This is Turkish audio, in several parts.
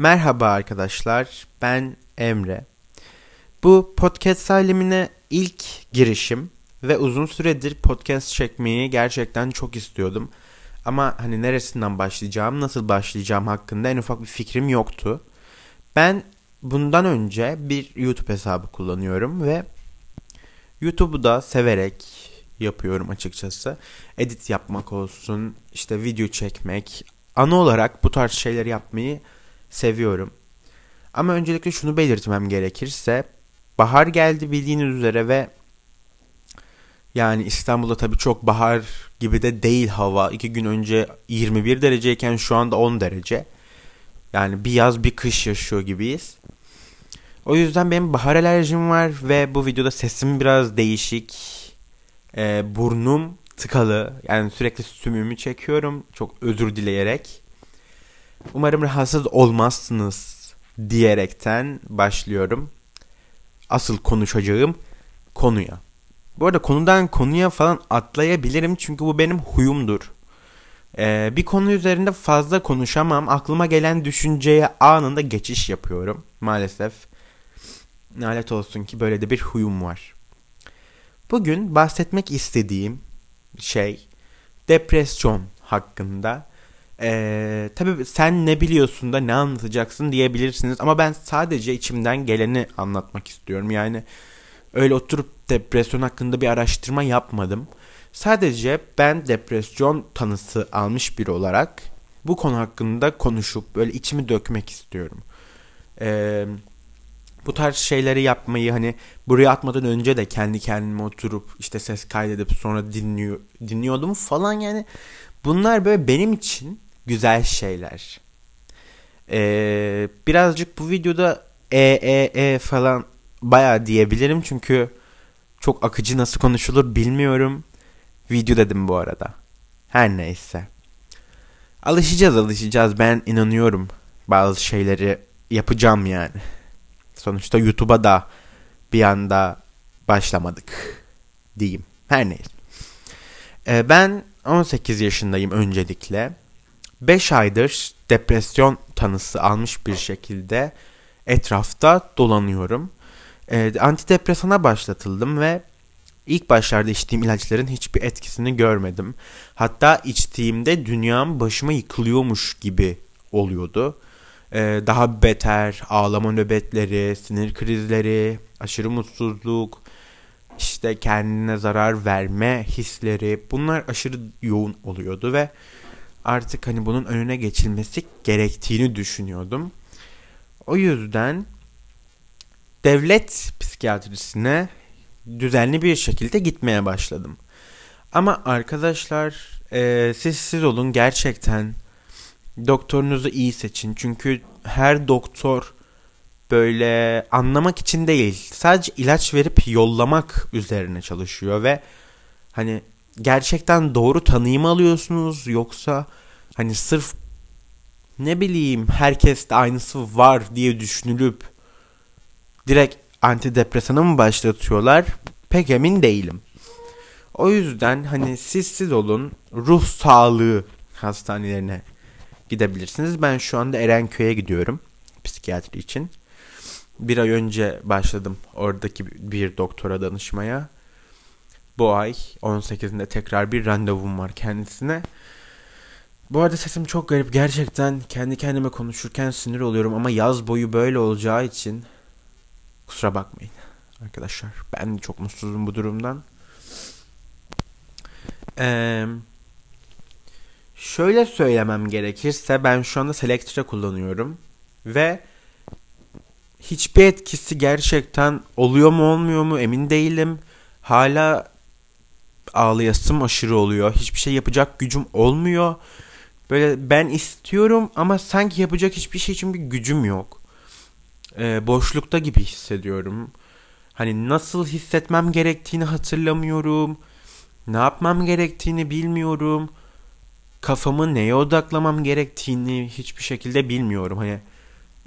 Merhaba arkadaşlar, ben Emre. Bu podcast alemine ilk girişim ve uzun süredir podcast çekmeyi gerçekten çok istiyordum. Ama hani neresinden başlayacağım, nasıl başlayacağım hakkında en ufak bir fikrim yoktu. Ben bundan önce bir YouTube hesabı kullanıyorum ve YouTube'u da severek yapıyorum açıkçası. Edit yapmak olsun, işte video çekmek, ana olarak bu tarz şeyleri yapmayı. Ama öncelikle şunu belirtmem gerekirse bahar geldi bildiğiniz üzere ve yani İstanbul'da tabii çok bahar gibi de değil hava. İki gün önce 21 dereceyken şu anda 10 derece. Yani bir yaz bir kış yaşıyor gibiyiz. O yüzden benim bahar alerjim var ve bu videoda sesim biraz değişik. Ee, burnum tıkalı. Yani sürekli sümüğümü çekiyorum. Çok özür dileyerek. Umarım rahatsız olmazsınız diyerekten başlıyorum. Asıl konuşacağım konuya. Bu arada konudan konuya falan atlayabilirim çünkü bu benim huyumdur. Ee, bir konu üzerinde fazla konuşamam. Aklıma gelen düşünceye anında geçiş yapıyorum. Maalesef. Nalet olsun ki böyle de bir huyum var. Bugün bahsetmek istediğim şey depresyon hakkında. Ee, tabii sen ne biliyorsun da ne anlatacaksın diyebilirsiniz ama ben sadece içimden geleni anlatmak istiyorum. Yani öyle oturup depresyon hakkında bir araştırma yapmadım. Sadece ben depresyon tanısı almış biri olarak bu konu hakkında konuşup böyle içimi dökmek istiyorum. Ee, bu tarz şeyleri yapmayı hani buraya atmadan önce de kendi kendime oturup işte ses kaydedip sonra dinliyor dinliyordum falan yani bunlar böyle benim için güzel şeyler. Ee, birazcık bu videoda e e e falan bayağı diyebilirim çünkü çok akıcı nasıl konuşulur bilmiyorum. Video dedim bu arada. Her neyse. Alışacağız alışacağız ben inanıyorum. Bazı şeyleri yapacağım yani. Sonuçta YouTube'a da bir anda başlamadık diyeyim. Her neyse. Ee, ben 18 yaşındayım öncelikle. 5 aydır depresyon tanısı almış bir şekilde etrafta dolanıyorum. Ee, antidepresana başlatıldım ve ilk başlarda içtiğim ilaçların hiçbir etkisini görmedim. Hatta içtiğimde dünyam başıma yıkılıyormuş gibi oluyordu. Ee, daha beter ağlama nöbetleri, sinir krizleri, aşırı mutsuzluk, işte kendine zarar verme hisleri bunlar aşırı yoğun oluyordu ve artık hani bunun önüne geçilmesi gerektiğini düşünüyordum. O yüzden devlet psikiyatrisine düzenli bir şekilde gitmeye başladım. Ama arkadaşlar e, siz siz olun gerçekten doktorunuzu iyi seçin. Çünkü her doktor böyle anlamak için değil sadece ilaç verip yollamak üzerine çalışıyor ve hani gerçekten doğru tanıyımı alıyorsunuz yoksa hani sırf ne bileyim herkes de aynısı var diye düşünülüp direkt antidepresanı mı başlatıyorlar pek emin değilim. O yüzden hani siz siz olun ruh sağlığı hastanelerine gidebilirsiniz. Ben şu anda Erenköy'e gidiyorum psikiyatri için. Bir ay önce başladım oradaki bir doktora danışmaya. Bu ay 18'inde tekrar bir randevum var kendisine. Bu arada sesim çok garip. Gerçekten kendi kendime konuşurken sinir oluyorum ama yaz boyu böyle olacağı için kusura bakmayın arkadaşlar. Ben çok mutsuzum bu durumdan. Ee, şöyle söylemem gerekirse ben şu anda Selectra kullanıyorum ve hiçbir etkisi gerçekten oluyor mu olmuyor mu emin değilim. Hala ağlayasım aşırı oluyor. Hiçbir şey yapacak gücüm olmuyor. Böyle ben istiyorum ama sanki yapacak hiçbir şey için bir gücüm yok. Ee, boşlukta gibi hissediyorum. Hani nasıl hissetmem gerektiğini hatırlamıyorum. Ne yapmam gerektiğini bilmiyorum. Kafamı neye odaklamam gerektiğini hiçbir şekilde bilmiyorum. Hani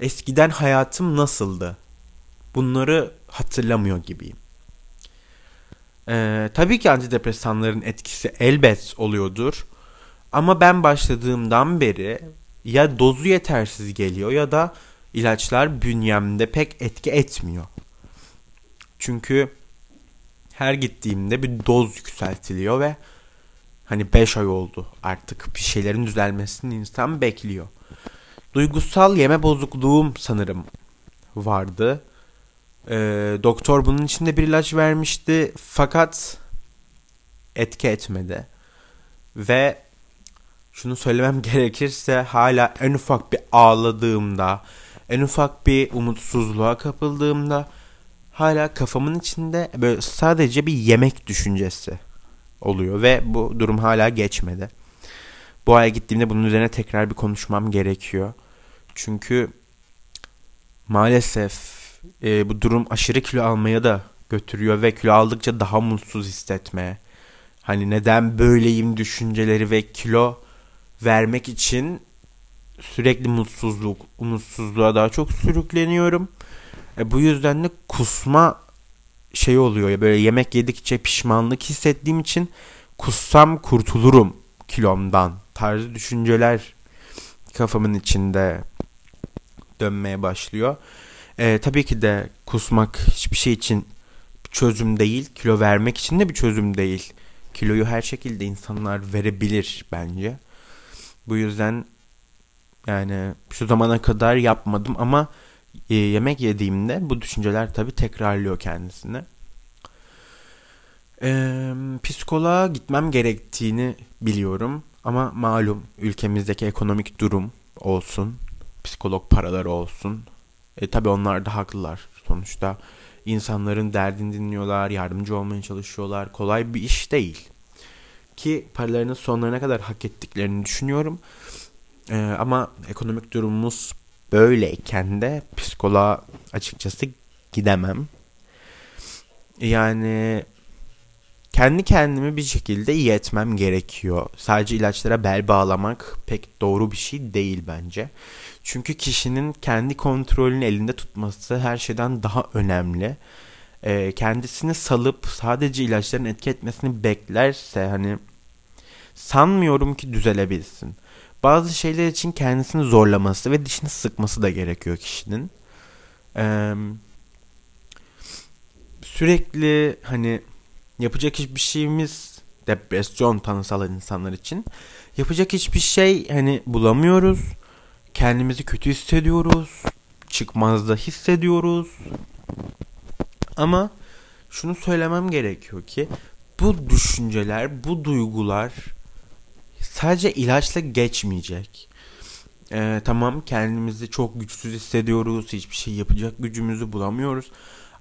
eskiden hayatım nasıldı? Bunları hatırlamıyor gibiyim. Ee, tabii ki antidepresanların etkisi elbet oluyordur. Ama ben başladığımdan beri ya dozu yetersiz geliyor ya da ilaçlar bünyemde pek etki etmiyor. Çünkü her gittiğimde bir doz yükseltiliyor ve hani 5 ay oldu artık bir şeylerin düzelmesini insan bekliyor. Duygusal yeme bozukluğum sanırım vardı. Ee, doktor bunun içinde bir ilaç vermişti fakat etki etmedi. Ve şunu söylemem gerekirse hala en ufak bir ağladığımda, en ufak bir umutsuzluğa kapıldığımda hala kafamın içinde böyle sadece bir yemek düşüncesi oluyor ve bu durum hala geçmedi. Bu aya gittiğimde bunun üzerine tekrar bir konuşmam gerekiyor. Çünkü maalesef e, bu durum aşırı kilo almaya da götürüyor ve kilo aldıkça daha mutsuz hissetmeye. Hani neden böyleyim düşünceleri ve kilo vermek için sürekli mutsuzluk, umutsuzluğa daha çok sürükleniyorum. E, bu yüzden de kusma şey oluyor ya böyle yemek yedikçe pişmanlık hissettiğim için kussam kurtulurum kilomdan tarzı düşünceler kafamın içinde dönmeye başlıyor. E, tabii ki de kusmak hiçbir şey için çözüm değil. Kilo vermek için de bir çözüm değil. Kiloyu her şekilde insanlar verebilir bence. Bu yüzden yani şu zamana kadar yapmadım ama e, yemek yediğimde bu düşünceler tabii tekrarlıyor kendisini. E, psikoloğa gitmem gerektiğini biliyorum ama malum ülkemizdeki ekonomik durum olsun, psikolog paraları olsun. E, tabii onlar da haklılar sonuçta. insanların derdini dinliyorlar, yardımcı olmaya çalışıyorlar. Kolay bir iş değil. Ki paralarının sonlarına kadar hak ettiklerini düşünüyorum. E, ama ekonomik durumumuz böyleyken de psikoloğa açıkçası gidemem. Yani kendi kendimi bir şekilde iyi etmem gerekiyor. Sadece ilaçlara bel bağlamak pek doğru bir şey değil bence. Çünkü kişinin kendi kontrolünü elinde tutması her şeyden daha önemli. Ee, kendisini salıp sadece ilaçların etki etmesini beklerse hani sanmıyorum ki düzelebilsin. Bazı şeyler için kendisini zorlaması ve dişini sıkması da gerekiyor kişinin. Ee, sürekli hani yapacak hiçbir şeyimiz depresyon tanısal insanlar için yapacak hiçbir şey hani bulamıyoruz. Kendimizi kötü hissediyoruz. Çıkmazda hissediyoruz. Ama şunu söylemem gerekiyor ki bu düşünceler, bu duygular sadece ilaçla geçmeyecek. Ee, tamam kendimizi çok güçsüz hissediyoruz. Hiçbir şey yapacak gücümüzü bulamıyoruz.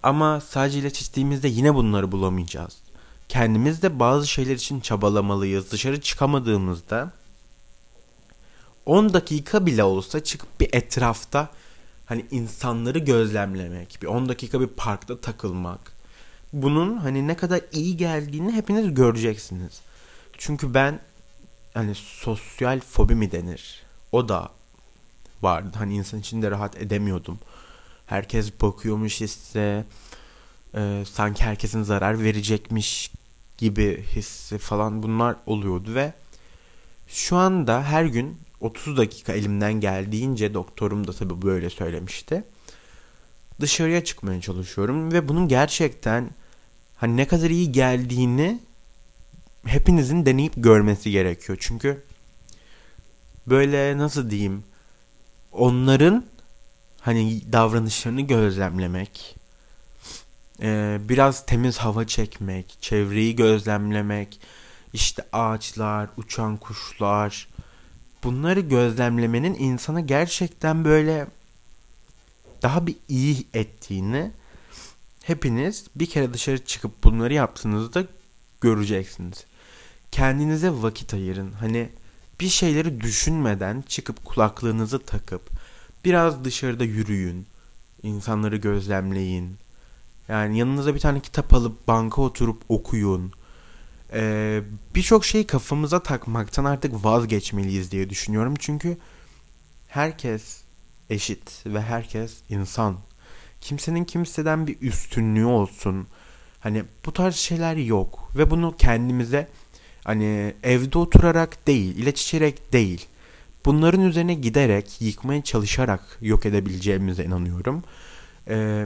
Ama sadece ilaç içtiğimizde yine bunları bulamayacağız. Kendimiz de bazı şeyler için çabalamalıyız. Dışarı çıkamadığımızda 10 dakika bile olsa çıkıp bir etrafta hani insanları gözlemlemek, bir 10 dakika bir parkta takılmak. Bunun hani ne kadar iyi geldiğini hepiniz göreceksiniz. Çünkü ben hani sosyal fobi mi denir? O da vardı. Hani insan içinde rahat edemiyordum. Herkes bakıyormuş ise e, sanki herkesin zarar verecekmiş gibi hissi falan bunlar oluyordu ve şu anda her gün 30 dakika elimden geldiğince doktorum da tabii böyle söylemişti. Dışarıya çıkmaya çalışıyorum ve bunun gerçekten hani ne kadar iyi geldiğini hepinizin deneyip görmesi gerekiyor. Çünkü böyle nasıl diyeyim onların hani davranışlarını gözlemlemek, e, biraz temiz hava çekmek, çevreyi gözlemlemek, işte ağaçlar, uçan kuşlar, bunları gözlemlemenin insana gerçekten böyle daha bir iyi ettiğini hepiniz bir kere dışarı çıkıp bunları yaptığınızda göreceksiniz. Kendinize vakit ayırın. Hani bir şeyleri düşünmeden çıkıp kulaklığınızı takıp biraz dışarıda yürüyün. İnsanları gözlemleyin. Yani yanınıza bir tane kitap alıp banka oturup okuyun. Ee, Birçok şeyi kafamıza takmaktan artık vazgeçmeliyiz diye düşünüyorum. Çünkü herkes eşit ve herkes insan. Kimsenin kimseden bir üstünlüğü olsun. Hani bu tarz şeyler yok. Ve bunu kendimize hani evde oturarak değil, ilaç içerek değil. bunların üzerine giderek, yıkmaya çalışarak yok edebileceğimize inanıyorum. Ee,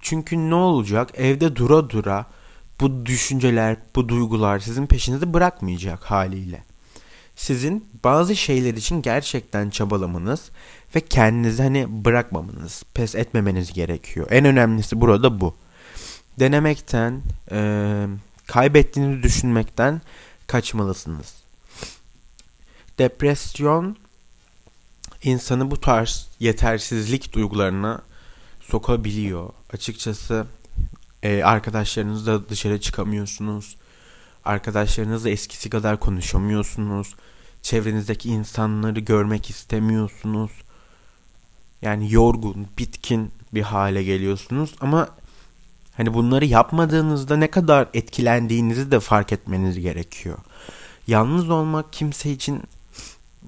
çünkü ne olacak? Evde dura dura bu düşünceler, bu duygular sizin peşinizi bırakmayacak haliyle. Sizin bazı şeyler için gerçekten çabalamanız ve kendinizi hani bırakmamanız, pes etmemeniz gerekiyor. En önemlisi burada bu. Denemekten, e, kaybettiğinizi düşünmekten kaçmalısınız. Depresyon insanı bu tarz yetersizlik duygularına sokabiliyor. Açıkçası e, arkadaşlarınızla dışarı çıkamıyorsunuz. Arkadaşlarınızla eskisi kadar konuşamıyorsunuz. Çevrenizdeki insanları görmek istemiyorsunuz. Yani yorgun, bitkin bir hale geliyorsunuz ama hani bunları yapmadığınızda ne kadar etkilendiğinizi de fark etmeniz gerekiyor. Yalnız olmak kimse için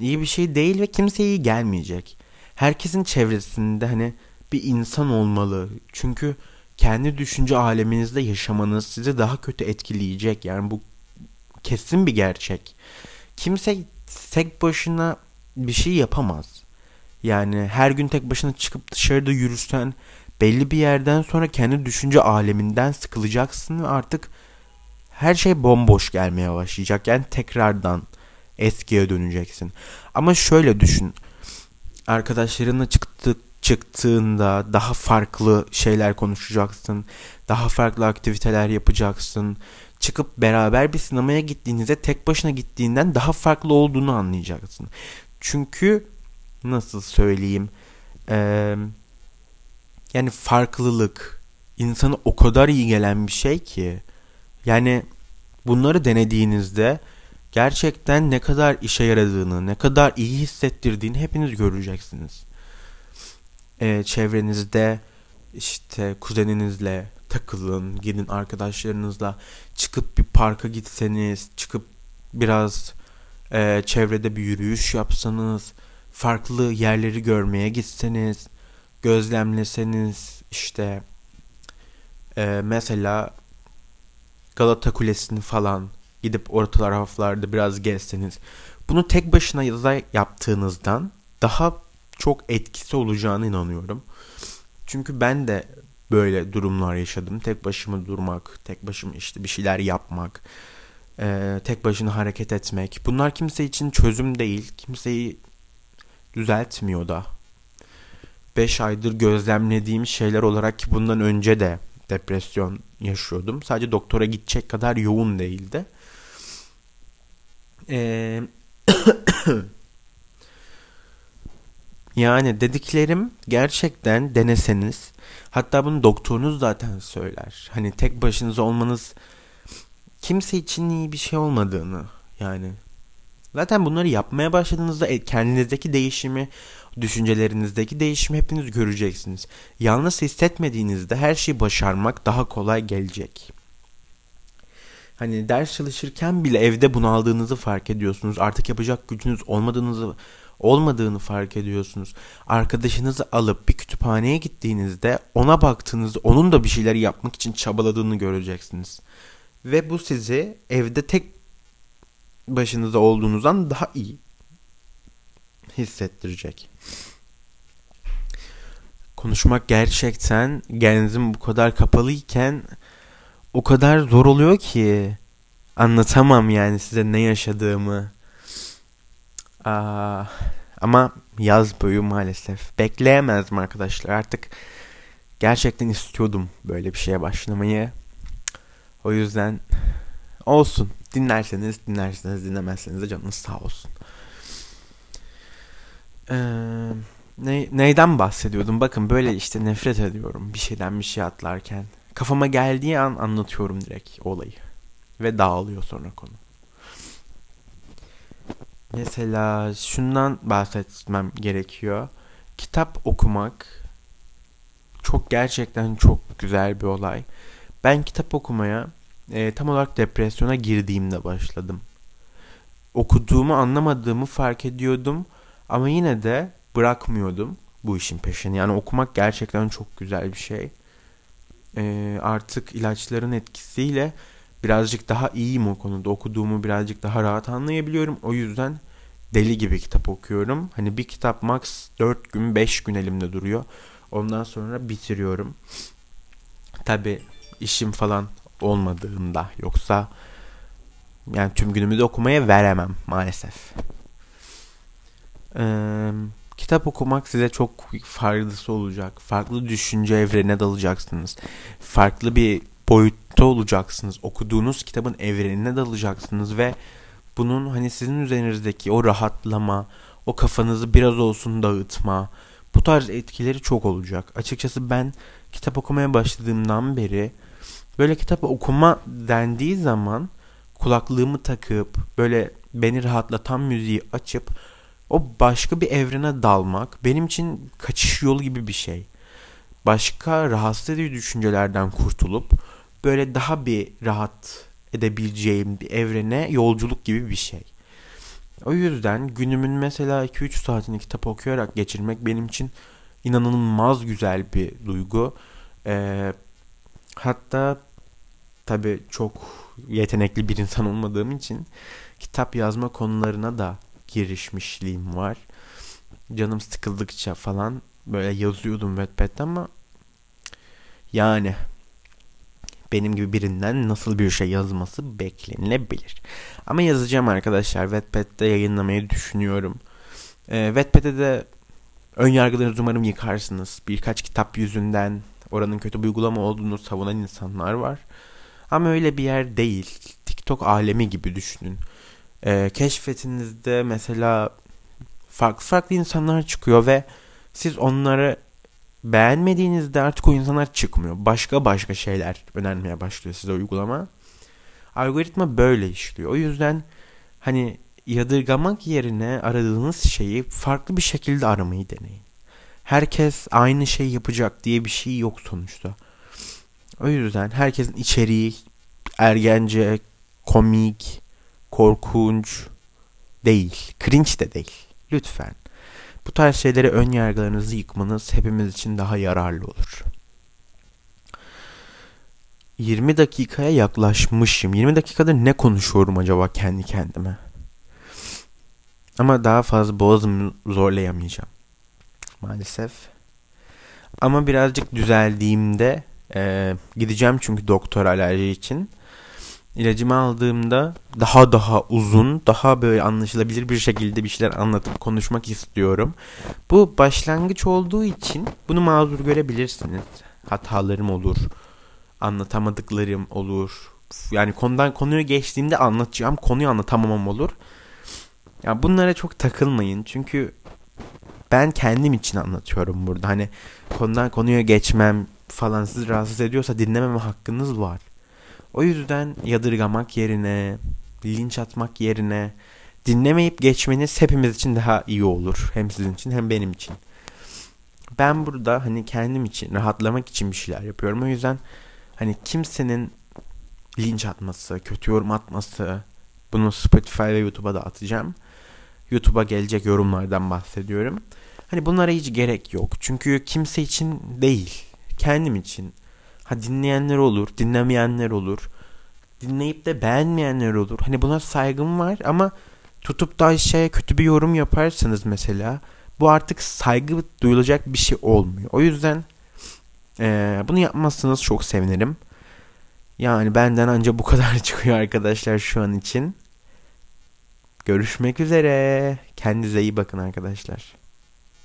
iyi bir şey değil ve kimseye iyi gelmeyecek. Herkesin çevresinde hani bir insan olmalı. Çünkü kendi düşünce aleminizde yaşamanız sizi daha kötü etkileyecek. Yani bu kesin bir gerçek. Kimse tek başına bir şey yapamaz. Yani her gün tek başına çıkıp dışarıda yürürsen belli bir yerden sonra kendi düşünce aleminden sıkılacaksın ve artık her şey bomboş gelmeye başlayacak. Yani tekrardan eskiye döneceksin. Ama şöyle düşün. Arkadaşlarınla çıktık çıktığında daha farklı şeyler konuşacaksın. Daha farklı aktiviteler yapacaksın. Çıkıp beraber bir sinemaya gittiğinizde tek başına gittiğinden daha farklı olduğunu anlayacaksın. Çünkü nasıl söyleyeyim ee, yani farklılık insana o kadar iyi gelen bir şey ki yani bunları denediğinizde gerçekten ne kadar işe yaradığını, ne kadar iyi hissettirdiğini hepiniz göreceksiniz e, çevrenizde işte kuzeninizle takılın, gidin arkadaşlarınızla. Çıkıp bir parka gitseniz, çıkıp biraz e, çevrede bir yürüyüş yapsanız, farklı yerleri görmeye gitseniz, gözlemleseniz işte e, mesela Galata Kulesi'ni falan gidip orta taraflarda biraz gezseniz. Bunu tek başına yaptığınızdan daha çok etkisi olacağına inanıyorum. Çünkü ben de böyle durumlar yaşadım. Tek başıma durmak, tek başıma işte bir şeyler yapmak, e, tek başına hareket etmek. Bunlar kimse için çözüm değil. Kimseyi düzeltmiyor da. 5 aydır gözlemlediğim şeyler olarak ki bundan önce de depresyon yaşıyordum. Sadece doktora gidecek kadar yoğun değildi. Eee Yani dediklerim gerçekten deneseniz hatta bunu doktorunuz zaten söyler. Hani tek başınıza olmanız kimse için iyi bir şey olmadığını yani. Zaten bunları yapmaya başladığınızda e, kendinizdeki değişimi, düşüncelerinizdeki değişimi hepiniz göreceksiniz. Yalnız hissetmediğinizde her şeyi başarmak daha kolay gelecek. Hani ders çalışırken bile evde bunaldığınızı fark ediyorsunuz. Artık yapacak gücünüz olmadığınızı olmadığını fark ediyorsunuz. Arkadaşınızı alıp bir kütüphaneye gittiğinizde ona baktığınızda onun da bir şeyler yapmak için çabaladığını göreceksiniz. Ve bu sizi evde tek başınıza olduğunuzdan daha iyi hissettirecek. Konuşmak gerçekten genzim bu kadar kapalıyken o kadar zor oluyor ki anlatamam yani size ne yaşadığımı. Aa, ama yaz boyu maalesef bekleyemezdim arkadaşlar. Artık gerçekten istiyordum böyle bir şeye başlamayı. O yüzden olsun. Dinlerseniz dinlerseniz dinlemezseniz de canınız sağ olsun. Ee, ne, neyden bahsediyordum? Bakın böyle işte nefret ediyorum bir şeyden bir şey atlarken. Kafama geldiği an anlatıyorum direkt olayı. Ve dağılıyor sonra konu. Mesela şundan bahsetmem gerekiyor. Kitap okumak çok gerçekten çok güzel bir olay. Ben kitap okumaya e, tam olarak depresyona girdiğimde başladım. Okuduğumu anlamadığımı fark ediyordum ama yine de bırakmıyordum bu işin peşini. Yani okumak gerçekten çok güzel bir şey. E, artık ilaçların etkisiyle birazcık daha iyiyim o konuda. Okuduğumu birazcık daha rahat anlayabiliyorum. O yüzden deli gibi kitap okuyorum. Hani bir kitap max 4 gün 5 gün elimde duruyor. Ondan sonra bitiriyorum. Tabi işim falan olmadığında yoksa yani tüm günümü de okumaya veremem maalesef. Ee, kitap okumak size çok faydası olacak. Farklı düşünce evrene dalacaksınız. Farklı bir boyutta olacaksınız. Okuduğunuz kitabın evrenine dalacaksınız ve bunun hani sizin üzerinizdeki o rahatlama, o kafanızı biraz olsun dağıtma, bu tarz etkileri çok olacak. Açıkçası ben kitap okumaya başladığımdan beri böyle kitap okuma dendiği zaman kulaklığımı takıp böyle beni rahatlatan müziği açıp o başka bir evrene dalmak benim için kaçış yolu gibi bir şey. Başka rahatsız edici düşüncelerden kurtulup böyle daha bir rahat edebileceğim bir evrene yolculuk gibi bir şey. O yüzden günümün mesela 2-3 saatini kitap okuyarak geçirmek benim için inanılmaz güzel bir duygu. Ee, hatta tabii çok yetenekli bir insan olmadığım için kitap yazma konularına da girişmişliğim var. Canım sıkıldıkça falan böyle yazıyordum Wattpad'de ama yani benim gibi birinden nasıl bir şey yazması beklenilebilir. Ama yazacağım arkadaşlar. Wattpad'de yayınlamayı düşünüyorum. E, Wattpad'de de ön yargılarınızı umarım yıkarsınız. Birkaç kitap yüzünden oranın kötü bir uygulama olduğunu savunan insanlar var. Ama öyle bir yer değil. TikTok alemi gibi düşünün. E, keşfetinizde mesela farklı farklı insanlar çıkıyor ve siz onları beğenmediğinizde artık o insanlar çıkmıyor. Başka başka şeyler önermeye başlıyor size uygulama. Algoritma böyle işliyor. O yüzden hani yadırgamak yerine aradığınız şeyi farklı bir şekilde aramayı deneyin. Herkes aynı şey yapacak diye bir şey yok sonuçta. O yüzden herkesin içeriği ergence, komik, korkunç değil. Cringe de değil. Lütfen. Bu tarz şeyleri ön yargılarınızı yıkmanız hepimiz için daha yararlı olur. 20 dakikaya yaklaşmışım. 20 dakikadır ne konuşuyorum acaba kendi kendime? Ama daha fazla boğazımı zorlayamayacağım. Maalesef. Ama birazcık düzeldiğimde e, gideceğim çünkü doktor alerji için. İlacımı aldığımda daha daha uzun, daha böyle anlaşılabilir bir şekilde bir şeyler anlatıp konuşmak istiyorum. Bu başlangıç olduğu için bunu mazur görebilirsiniz. Hatalarım olur, anlatamadıklarım olur. Yani konudan konuya geçtiğimde anlatacağım konuyu anlatamamam olur. Ya yani bunlara çok takılmayın çünkü ben kendim için anlatıyorum burada. Hani konudan konuya geçmem falan sizi rahatsız ediyorsa dinlememe hakkınız var. O yüzden yadırgamak yerine, linç atmak yerine dinlemeyip geçmeniz hepimiz için daha iyi olur. Hem sizin için hem benim için. Ben burada hani kendim için, rahatlamak için bir şeyler yapıyorum. O yüzden hani kimsenin linç atması, kötü yorum atması bunu Spotify ve YouTube'a da atacağım. YouTube'a gelecek yorumlardan bahsediyorum. Hani bunlara hiç gerek yok. Çünkü kimse için değil. Kendim için. Ha dinleyenler olur, dinlemeyenler olur. Dinleyip de beğenmeyenler olur. Hani buna saygım var ama tutup da aşağıya kötü bir yorum yaparsanız mesela bu artık saygı duyulacak bir şey olmuyor. O yüzden ee, bunu yapmazsanız çok sevinirim. Yani benden ancak bu kadar çıkıyor arkadaşlar şu an için. Görüşmek üzere. Kendinize iyi bakın arkadaşlar.